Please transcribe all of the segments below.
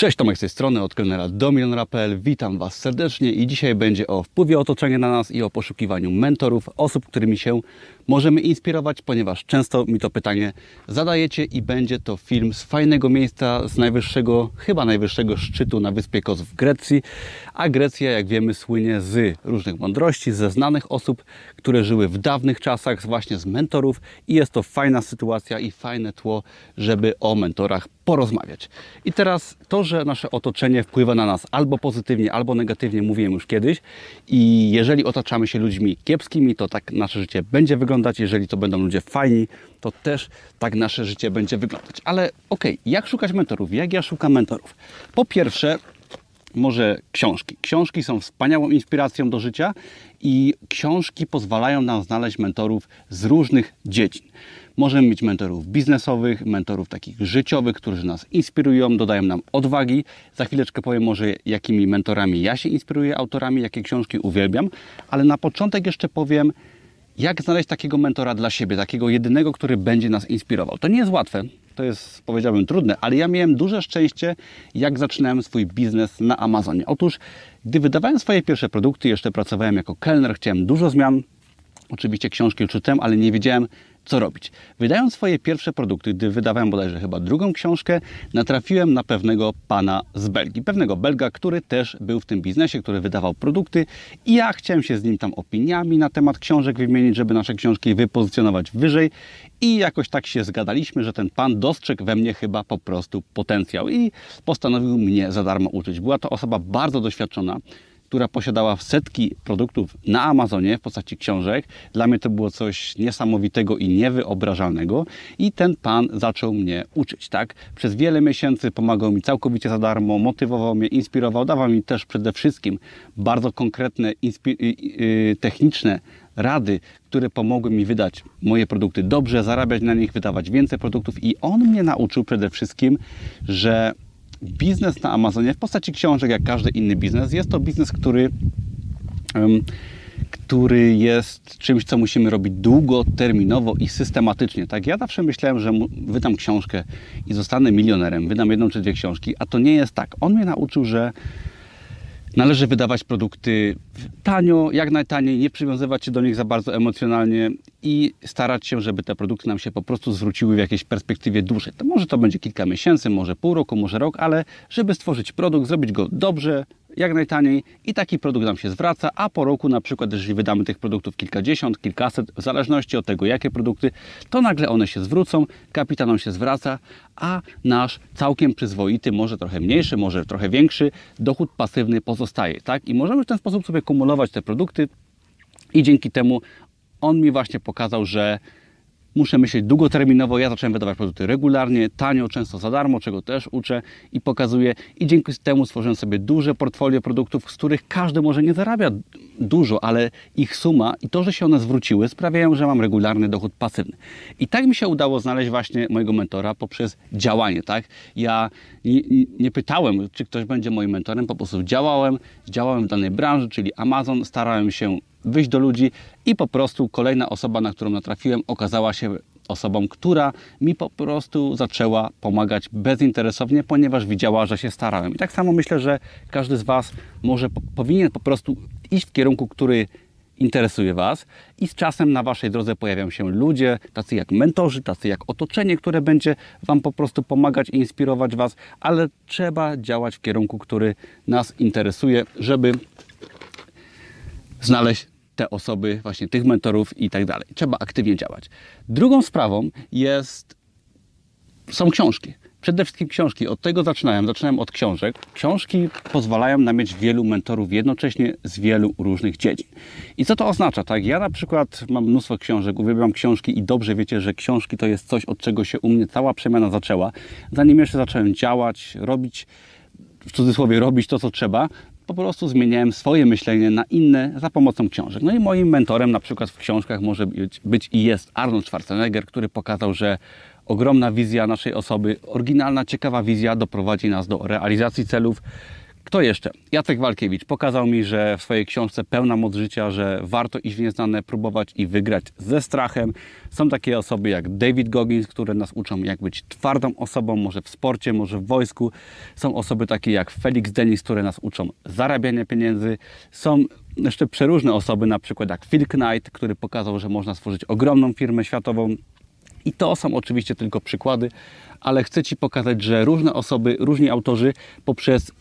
Cześć, Tomek z tej strony, od kelnera do milionera.pl. Witam Was serdecznie i dzisiaj będzie o wpływie otoczenia na nas i o poszukiwaniu mentorów, osób, którymi się możemy inspirować, ponieważ często mi to pytanie zadajecie i będzie to film z fajnego miejsca, z najwyższego, chyba najwyższego szczytu na wyspie Kos w Grecji. A Grecja, jak wiemy, słynie z różnych mądrości, ze znanych osób, które żyły w dawnych czasach, właśnie z mentorów i jest to fajna sytuacja i fajne tło, żeby o mentorach porozmawiać. I teraz to, że nasze otoczenie wpływa na nas albo pozytywnie, albo negatywnie, mówiłem już kiedyś. I jeżeli otaczamy się ludźmi kiepskimi, to tak nasze życie będzie wyglądać. Jeżeli to będą ludzie fajni, to też tak nasze życie będzie wyglądać. Ale okej, okay, jak szukać mentorów? Jak ja szukam mentorów? Po pierwsze, może książki. Książki są wspaniałą inspiracją do życia i książki pozwalają nam znaleźć mentorów z różnych dziedzin. Możemy mieć mentorów biznesowych, mentorów takich życiowych, którzy nas inspirują, dodają nam odwagi. Za chwileczkę powiem może, jakimi mentorami ja się inspiruję, autorami, jakie książki uwielbiam, ale na początek jeszcze powiem, jak znaleźć takiego mentora dla siebie, takiego jedynego, który będzie nas inspirował. To nie jest łatwe, to jest powiedziałbym trudne, ale ja miałem duże szczęście, jak zaczynałem swój biznes na Amazonie. Otóż, gdy wydawałem swoje pierwsze produkty, jeszcze pracowałem jako kelner, chciałem dużo zmian. Oczywiście książki czytałem, ale nie wiedziałem, co robić. Wydając swoje pierwsze produkty, gdy wydawałem bodajże chyba drugą książkę, natrafiłem na pewnego pana z Belgii. Pewnego Belga, który też był w tym biznesie, który wydawał produkty i ja chciałem się z nim tam opiniami na temat książek wymienić, żeby nasze książki wypozycjonować wyżej i jakoś tak się zgadaliśmy, że ten pan dostrzegł we mnie chyba po prostu potencjał i postanowił mnie za darmo uczyć. Była to osoba bardzo doświadczona, która posiadała setki produktów na Amazonie w postaci książek. Dla mnie to było coś niesamowitego i niewyobrażalnego i ten pan zaczął mnie uczyć, tak? Przez wiele miesięcy pomagał mi całkowicie za darmo, motywował mnie, inspirował, dawał mi też przede wszystkim bardzo konkretne, techniczne rady, które pomogły mi wydać moje produkty dobrze, zarabiać na nich, wydawać więcej produktów i on mnie nauczył przede wszystkim, że biznes na Amazonie w postaci książek, jak każdy inny biznes, jest to biznes, który, który jest czymś, co musimy robić długoterminowo i systematycznie. Tak, ja zawsze myślałem, że wydam książkę i zostanę milionerem, wydam jedną czy dwie książki, a to nie jest tak. On mnie nauczył, że Należy wydawać produkty tanio, jak najtaniej, nie przywiązywać się do nich za bardzo emocjonalnie i starać się, żeby te produkty nam się po prostu zwróciły w jakiejś perspektywie dłuższej. To może to będzie kilka miesięcy, może pół roku, może rok, ale żeby stworzyć produkt, zrobić go dobrze, jak najtaniej i taki produkt nam się zwraca, a po roku na przykład, jeżeli wydamy tych produktów kilkadziesiąt, kilkaset, w zależności od tego, jakie produkty, to nagle one się zwrócą, kapitał nam się zwraca, a nasz całkiem przyzwoity, może trochę mniejszy, może trochę większy dochód pasywny pozostaje, tak? I możemy w ten sposób sobie kumulować te produkty i dzięki temu on mi właśnie pokazał, że muszę myśleć długoterminowo. Ja zacząłem wydawać produkty regularnie, tanio, często za darmo, czego też uczę i pokazuję. I dzięki temu stworzyłem sobie duże portfolio produktów, z których każdy może nie zarabia dużo, ale ich suma i to, że się one zwróciły, sprawiają, że mam regularny dochód pasywny. I tak mi się udało znaleźć właśnie mojego mentora poprzez działanie. Tak? Ja nie, nie pytałem, czy ktoś będzie moim mentorem, po prostu działałem, działałem w danej branży, czyli Amazon, starałem się wyjść do ludzi i po prostu kolejna osoba, na którą natrafiłem, okazała się osobą, która mi po prostu zaczęła pomagać bezinteresownie, ponieważ widziała, że się starałem. I tak samo myślę, że każdy z Was może powinien po prostu iść w kierunku, który interesuje Was i z czasem na Waszej drodze pojawią się ludzie, tacy jak mentorzy, tacy jak otoczenie, które będzie Wam po prostu pomagać i inspirować Was, ale trzeba działać w kierunku, który nas interesuje, żeby znaleźć te osoby, właśnie tych mentorów i tak dalej. Trzeba aktywnie działać. Drugą sprawą jest, są książki. Przede wszystkim książki. Od tego zaczynałem. Zaczynałem od książek. Książki pozwalają nam mieć wielu mentorów jednocześnie z wielu różnych dziedzin. I co to oznacza? Tak, ja na przykład mam mnóstwo książek, uwielbiam książki i dobrze wiecie, że książki to jest coś, od czego się u mnie cała przemiana zaczęła. Zanim jeszcze zacząłem działać, robić w cudzysłowie robić to, co trzeba, po prostu zmieniałem swoje myślenie na inne za pomocą książek. No i moim mentorem na przykład w książkach może być, być i jest Arnold Schwarzenegger, który pokazał, że ogromna wizja naszej osoby, oryginalna, ciekawa wizja doprowadzi nas do realizacji celów, Kto jeszcze? Jacek Walkiewicz pokazał mi, że w swojej książce Pełna moc życia, że warto iść w nieznane, próbować i wygrać ze strachem. Są takie osoby jak David Goggins, które nas uczą jak być twardą osobą, może w sporcie, może w wojsku. Są osoby takie jak Felix Denis, które nas uczą zarabiania pieniędzy. Są jeszcze przeróżne osoby, na przykład jak Phil Knight, który pokazał, że można stworzyć ogromną firmę światową. I to są oczywiście tylko przykłady, ale chcę Ci pokazać, że różne osoby, różni autorzy poprzez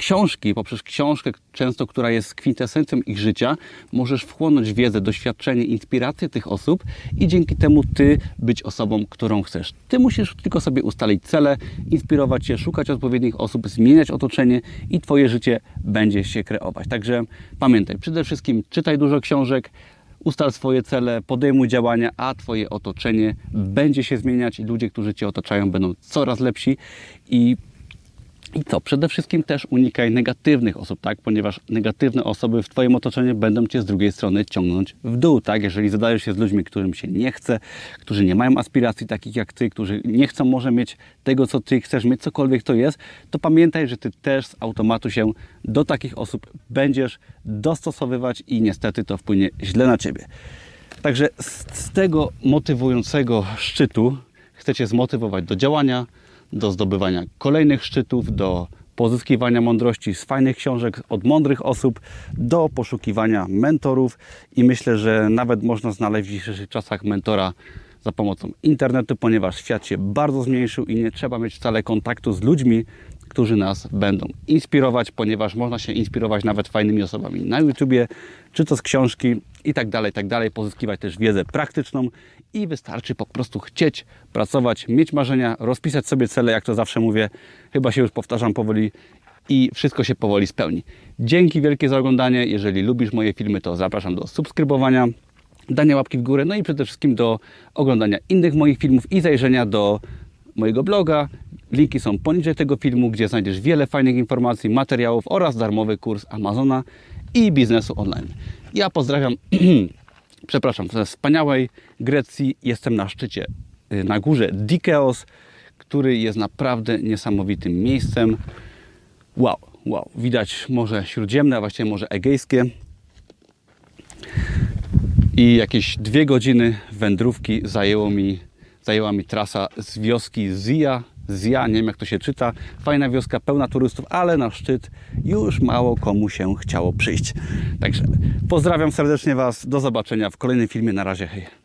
książki, poprzez książkę często, która jest kwintesencją ich życia, możesz wchłonąć wiedzę, doświadczenie, inspirację tych osób i dzięki temu Ty być osobą, którą chcesz. Ty musisz tylko sobie ustalić cele, inspirować się, szukać odpowiednich osób, zmieniać otoczenie i Twoje życie będzie się kreować. Także pamiętaj, przede wszystkim czytaj dużo książek, ustal swoje cele, podejmuj działania, a Twoje otoczenie będzie się zmieniać i ludzie, którzy Cię otaczają, będą coraz lepsi i i co? Przede wszystkim też unikaj negatywnych osób, tak? Ponieważ negatywne osoby w Twoim otoczeniu będą Cię z drugiej strony ciągnąć w dół, tak? Jeżeli zadajesz się z ludźmi, którym się nie chce, którzy nie mają aspiracji takich jak Ty, którzy nie chcą może mieć tego, co Ty chcesz mieć, cokolwiek to jest, to pamiętaj, że Ty też z automatu się do takich osób będziesz dostosowywać i niestety to wpłynie źle na Ciebie. Także z, tego motywującego szczytu chcecie zmotywować do działania, do zdobywania kolejnych szczytów, do pozyskiwania mądrości z fajnych książek od mądrych osób, do poszukiwania mentorów. I myślę, że nawet można znaleźć w dzisiejszych czasach mentora za pomocą internetu, ponieważ świat się bardzo zmniejszył i nie trzeba mieć wcale kontaktu z ludźmi, którzy nas będą inspirować, ponieważ można się inspirować nawet fajnymi osobami na YouTubie, czy to z książki i tak dalej, tak dalej, pozyskiwać też wiedzę praktyczną i wystarczy po prostu chcieć pracować, mieć marzenia, rozpisać sobie cele, jak to zawsze mówię, chyba się już powtarzam powoli i wszystko się powoli spełni. Dzięki wielkie za oglądanie. Jeżeli lubisz moje filmy, to zapraszam do subskrybowania, dania łapki w górę, no i przede wszystkim do oglądania innych moich filmów i zajrzenia do mojego bloga. Linki są poniżej tego filmu, gdzie znajdziesz wiele fajnych informacji, materiałów oraz darmowy kurs Amazona i biznesu online. Ja pozdrawiam, przepraszam, ze wspaniałej Grecji. Jestem na szczycie, y, na górze Dikeos, który jest naprawdę niesamowitym miejscem. Wow, wow, widać Morze Śródziemne, a właściwie Morze Egejskie. I jakieś dwie godziny wędrówki zajęło mi, zajęła mi trasa z wioski Zia Zja, nie wiem jak to się czyta. Fajna wioska, pełna turystów, ale na szczyt już mało komu się chciało przyjść. Także pozdrawiam serdecznie Was, do zobaczenia w kolejnym filmie. Na razie, hej.